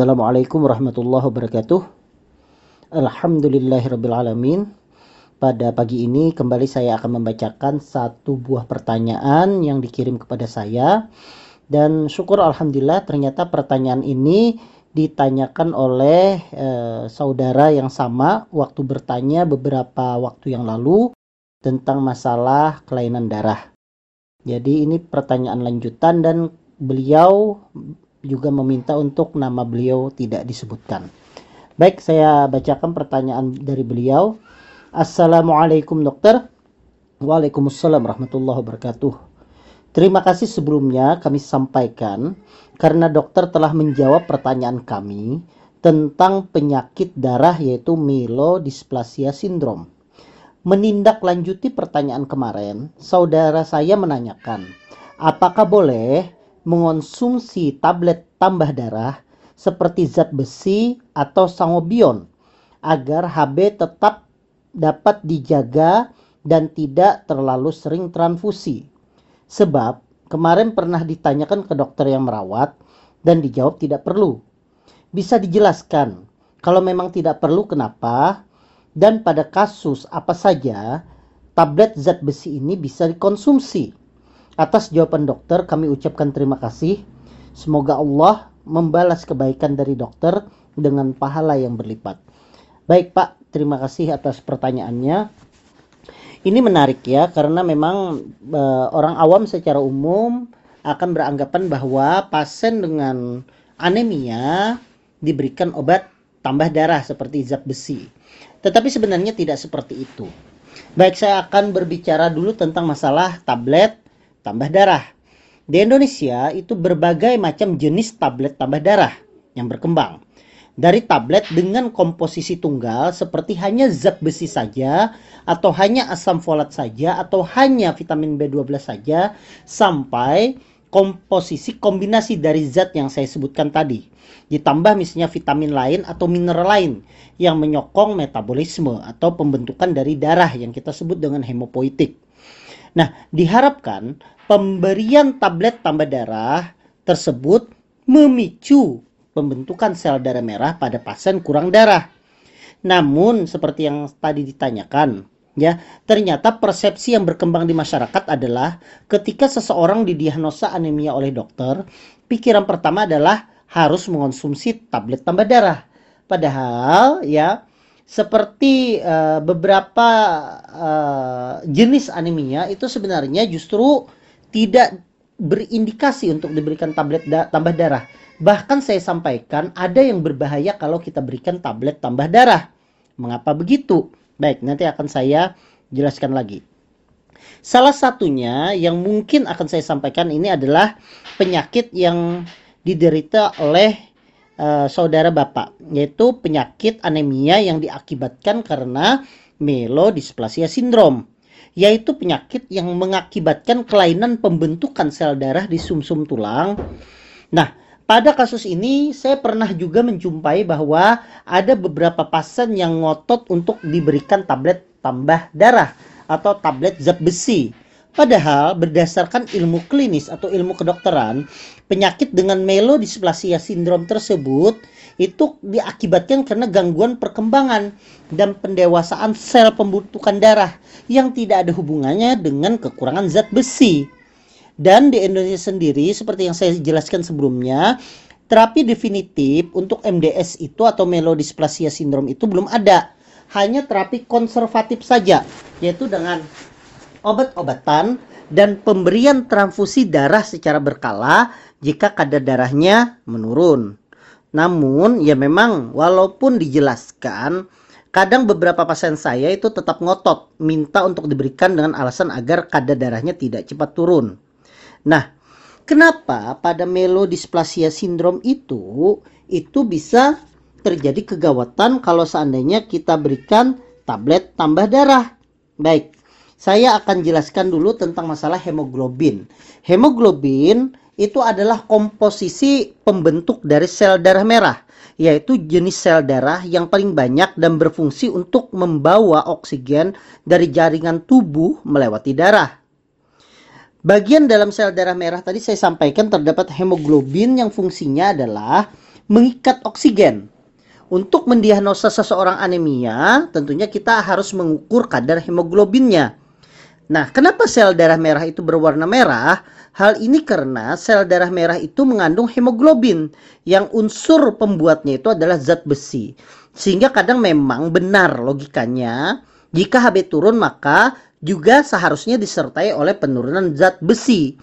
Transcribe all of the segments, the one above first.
Assalamualaikum warahmatullahi wabarakatuh. Alhamdulillahirrabbilalamin. Pada pagi ini kembali saya akan membacakan satu buah pertanyaan yang dikirim kepada saya. Dan syukur Alhamdulillah ternyata pertanyaan ini ditanyakan oleh eh, saudara yang sama waktu bertanya beberapa waktu yang lalu tentang masalah kelainan darah. Jadi ini pertanyaan lanjutan dan beliau juga meminta untuk nama beliau tidak disebutkan. Baik, saya bacakan pertanyaan dari beliau. Assalamualaikum dokter. Waalaikumsalam warahmatullahi wabarakatuh. Terima kasih sebelumnya kami sampaikan karena dokter telah menjawab pertanyaan kami tentang penyakit darah yaitu myelodysplasia syndrome. Menindaklanjuti pertanyaan kemarin, saudara saya menanyakan, apakah boleh mengonsumsi tablet tambah darah seperti zat besi atau sangobion agar HB tetap dapat dijaga dan tidak terlalu sering transfusi. Sebab kemarin pernah ditanyakan ke dokter yang merawat dan dijawab tidak perlu. Bisa dijelaskan kalau memang tidak perlu kenapa dan pada kasus apa saja tablet zat besi ini bisa dikonsumsi. Atas jawaban dokter kami ucapkan terima kasih. Semoga Allah membalas kebaikan dari dokter dengan pahala yang berlipat. Baik Pak, terima kasih atas pertanyaannya. Ini menarik ya karena memang e, orang awam secara umum akan beranggapan bahwa pasien dengan anemia diberikan obat tambah darah seperti zat besi. Tetapi sebenarnya tidak seperti itu. Baik, saya akan berbicara dulu tentang masalah tablet tambah darah. Di Indonesia itu berbagai macam jenis tablet tambah darah yang berkembang. Dari tablet dengan komposisi tunggal seperti hanya zat besi saja atau hanya asam folat saja atau hanya vitamin B12 saja sampai komposisi kombinasi dari zat yang saya sebutkan tadi. Ditambah misalnya vitamin lain atau mineral lain yang menyokong metabolisme atau pembentukan dari darah yang kita sebut dengan hemopoietik. Nah, diharapkan pemberian tablet tambah darah tersebut memicu pembentukan sel darah merah pada pasien kurang darah. Namun, seperti yang tadi ditanyakan, ya, ternyata persepsi yang berkembang di masyarakat adalah ketika seseorang didiagnosa anemia oleh dokter, pikiran pertama adalah harus mengonsumsi tablet tambah darah. Padahal, ya, seperti uh, beberapa uh, jenis anemia itu sebenarnya justru tidak berindikasi untuk diberikan tablet da tambah darah. Bahkan saya sampaikan ada yang berbahaya kalau kita berikan tablet tambah darah. Mengapa begitu? Baik, nanti akan saya jelaskan lagi. Salah satunya yang mungkin akan saya sampaikan ini adalah penyakit yang diderita oleh uh, saudara bapak, yaitu penyakit anemia yang diakibatkan karena melodisplasia sindrom, yaitu penyakit yang mengakibatkan kelainan pembentukan sel darah di sumsum -sum tulang. Nah, pada kasus ini saya pernah juga menjumpai bahwa ada beberapa pasien yang ngotot untuk diberikan tablet tambah darah atau tablet zat besi Padahal berdasarkan ilmu klinis atau ilmu kedokteran, penyakit dengan melodisplasia sindrom tersebut itu diakibatkan karena gangguan perkembangan dan pendewasaan sel pembentukan darah yang tidak ada hubungannya dengan kekurangan zat besi. Dan di Indonesia sendiri seperti yang saya jelaskan sebelumnya, terapi definitif untuk MDS itu atau melodisplasia sindrom itu belum ada. Hanya terapi konservatif saja, yaitu dengan obat-obatan dan pemberian transfusi darah secara berkala jika kadar darahnya menurun. Namun ya memang walaupun dijelaskan kadang beberapa pasien saya itu tetap ngotot minta untuk diberikan dengan alasan agar kadar darahnya tidak cepat turun. Nah, kenapa pada melodisplasia sindrom itu itu bisa terjadi kegawatan kalau seandainya kita berikan tablet tambah darah? Baik, saya akan jelaskan dulu tentang masalah hemoglobin. Hemoglobin itu adalah komposisi pembentuk dari sel darah merah, yaitu jenis sel darah yang paling banyak dan berfungsi untuk membawa oksigen dari jaringan tubuh melewati darah. Bagian dalam sel darah merah tadi saya sampaikan terdapat hemoglobin yang fungsinya adalah mengikat oksigen. Untuk mendiagnosa seseorang anemia, tentunya kita harus mengukur kadar hemoglobinnya. Nah, kenapa sel darah merah itu berwarna merah? Hal ini karena sel darah merah itu mengandung hemoglobin yang unsur pembuatnya itu adalah zat besi. Sehingga kadang memang benar logikanya jika HB turun maka juga seharusnya disertai oleh penurunan zat besi.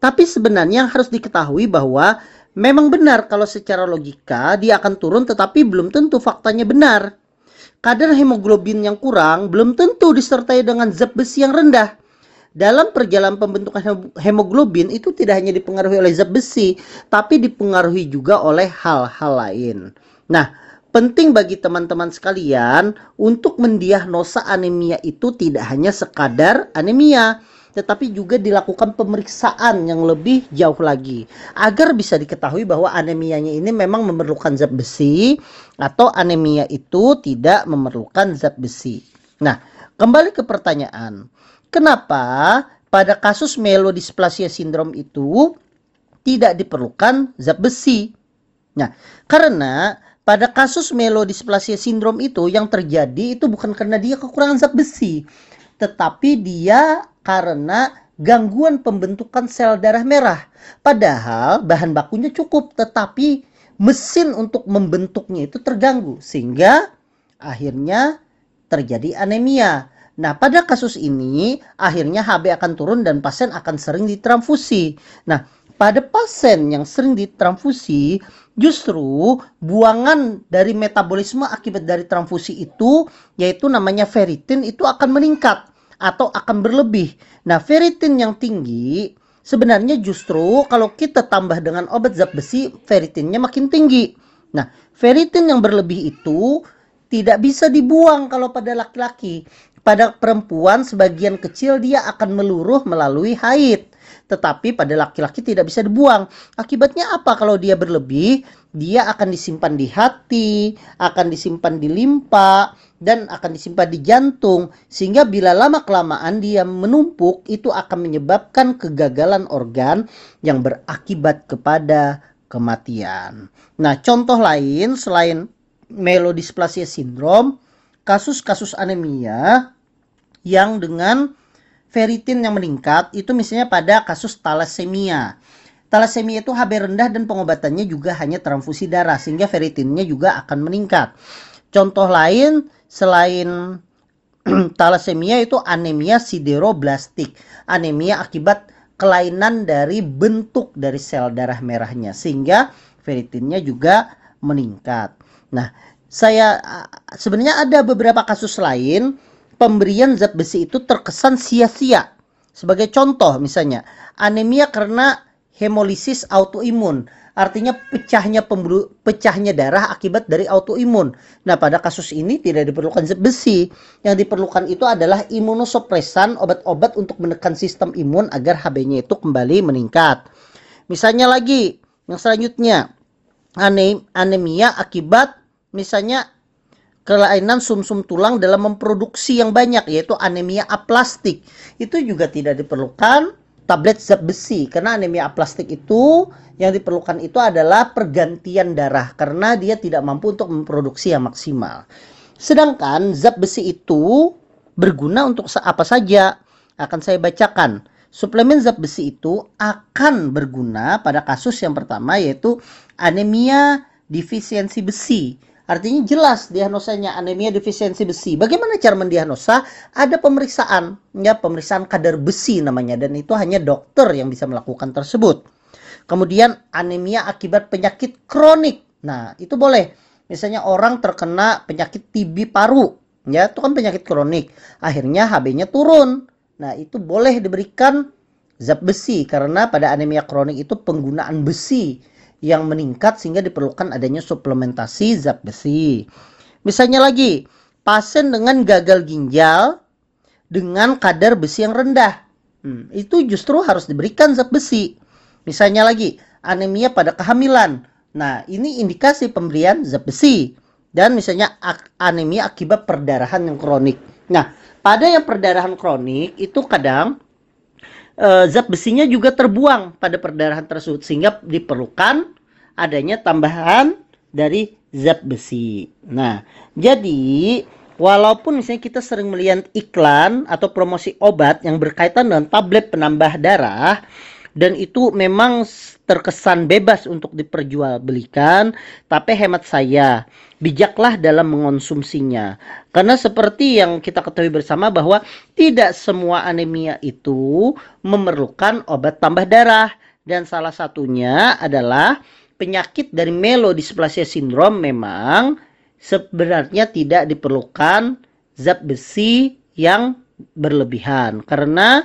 Tapi sebenarnya yang harus diketahui bahwa memang benar kalau secara logika dia akan turun tetapi belum tentu faktanya benar. Kadar hemoglobin yang kurang belum tentu disertai dengan zat besi yang rendah. Dalam perjalanan pembentukan hemoglobin itu tidak hanya dipengaruhi oleh zat besi, tapi dipengaruhi juga oleh hal-hal lain. Nah, penting bagi teman-teman sekalian untuk mendiagnosa anemia itu tidak hanya sekadar anemia, tetapi juga dilakukan pemeriksaan yang lebih jauh lagi agar bisa diketahui bahwa anemianya ini memang memerlukan zat besi atau anemia itu tidak memerlukan zat besi. Nah, kembali ke pertanyaan. Kenapa pada kasus melodisplasia sindrom itu tidak diperlukan zat besi? Nah, karena pada kasus melodisplasia sindrom itu yang terjadi itu bukan karena dia kekurangan zat besi, tetapi dia karena gangguan pembentukan sel darah merah. Padahal bahan bakunya cukup, tetapi mesin untuk membentuknya itu terganggu sehingga akhirnya terjadi anemia. Nah, pada kasus ini akhirnya HB akan turun dan pasien akan sering ditransfusi. Nah, pada pasien yang sering ditransfusi, justru buangan dari metabolisme akibat dari transfusi itu, yaitu namanya ferritin, itu akan meningkat atau akan berlebih. Nah, ferritin yang tinggi sebenarnya justru kalau kita tambah dengan obat zat besi, ferritinnya makin tinggi. Nah, ferritin yang berlebih itu tidak bisa dibuang kalau pada laki-laki. Pada perempuan sebagian kecil dia akan meluruh melalui haid. Tetapi pada laki-laki tidak bisa dibuang. Akibatnya apa kalau dia berlebih? Dia akan disimpan di hati, akan disimpan di limpa, dan akan disimpan di jantung sehingga bila lama kelamaan dia menumpuk itu akan menyebabkan kegagalan organ yang berakibat kepada kematian. Nah, contoh lain selain melodisplasia sindrom, kasus-kasus anemia yang dengan ferritin yang meningkat itu misalnya pada kasus thalassemia. Thalassemia itu HB rendah dan pengobatannya juga hanya transfusi darah sehingga ferritinnya juga akan meningkat. Contoh lain selain thalassemia itu anemia sideroblastik. Anemia akibat kelainan dari bentuk dari sel darah merahnya sehingga ferritinnya juga meningkat. Nah, saya sebenarnya ada beberapa kasus lain pemberian zat besi itu terkesan sia-sia. Sebagai contoh misalnya anemia karena hemolisis autoimun artinya pecahnya pemburu, pecahnya darah akibat dari autoimun. Nah, pada kasus ini tidak diperlukan besi. Yang diperlukan itu adalah imunosupresan, obat-obat untuk menekan sistem imun agar HB-nya itu kembali meningkat. Misalnya lagi, yang selanjutnya, anemia akibat misalnya kelainan sumsum -sum tulang dalam memproduksi yang banyak yaitu anemia aplastik. Itu juga tidak diperlukan tablet zat besi karena anemia aplastik itu yang diperlukan itu adalah pergantian darah karena dia tidak mampu untuk memproduksi yang maksimal. Sedangkan zat besi itu berguna untuk apa saja? Akan saya bacakan. Suplemen zat besi itu akan berguna pada kasus yang pertama yaitu anemia defisiensi besi Artinya jelas diagnosanya anemia defisiensi besi. Bagaimana cara mendiagnosa? Ada pemeriksaan, ya pemeriksaan kadar besi namanya dan itu hanya dokter yang bisa melakukan tersebut. Kemudian anemia akibat penyakit kronik. Nah, itu boleh. Misalnya orang terkena penyakit TB paru, ya itu kan penyakit kronik. Akhirnya HB-nya turun. Nah, itu boleh diberikan zat besi karena pada anemia kronik itu penggunaan besi yang meningkat sehingga diperlukan adanya suplementasi zat besi. Misalnya lagi, pasien dengan gagal ginjal dengan kadar besi yang rendah. Hmm, itu justru harus diberikan zat besi. Misalnya lagi, anemia pada kehamilan. Nah, ini indikasi pemberian zat besi. Dan misalnya anemia akibat perdarahan yang kronik. Nah, pada yang perdarahan kronik itu kadang uh, zat besinya juga terbuang pada perdarahan tersebut sehingga diperlukan adanya tambahan dari zat besi. Nah, jadi walaupun misalnya kita sering melihat iklan atau promosi obat yang berkaitan dengan tablet penambah darah dan itu memang terkesan bebas untuk diperjualbelikan, tapi hemat saya bijaklah dalam mengonsumsinya. Karena seperti yang kita ketahui bersama bahwa tidak semua anemia itu memerlukan obat tambah darah dan salah satunya adalah penyakit dari melodysplasia sindrom memang sebenarnya tidak diperlukan zat besi yang berlebihan karena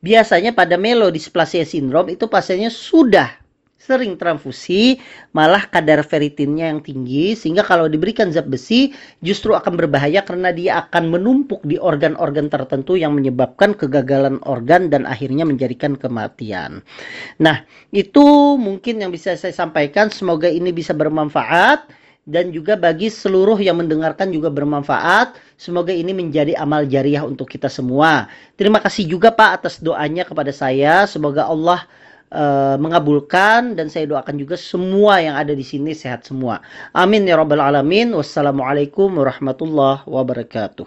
biasanya pada melodysplasia sindrom itu pasiennya sudah sering transfusi, malah kadar ferritinnya yang tinggi, sehingga kalau diberikan zat besi justru akan berbahaya karena dia akan menumpuk di organ-organ tertentu yang menyebabkan kegagalan organ dan akhirnya menjadikan kematian. Nah, itu mungkin yang bisa saya sampaikan. Semoga ini bisa bermanfaat dan juga bagi seluruh yang mendengarkan juga bermanfaat. Semoga ini menjadi amal jariah untuk kita semua. Terima kasih juga Pak atas doanya kepada saya. Semoga Allah uh, mengabulkan dan saya doakan juga semua yang ada di sini sehat semua. Amin ya rabbal alamin. Wassalamualaikum warahmatullahi wabarakatuh.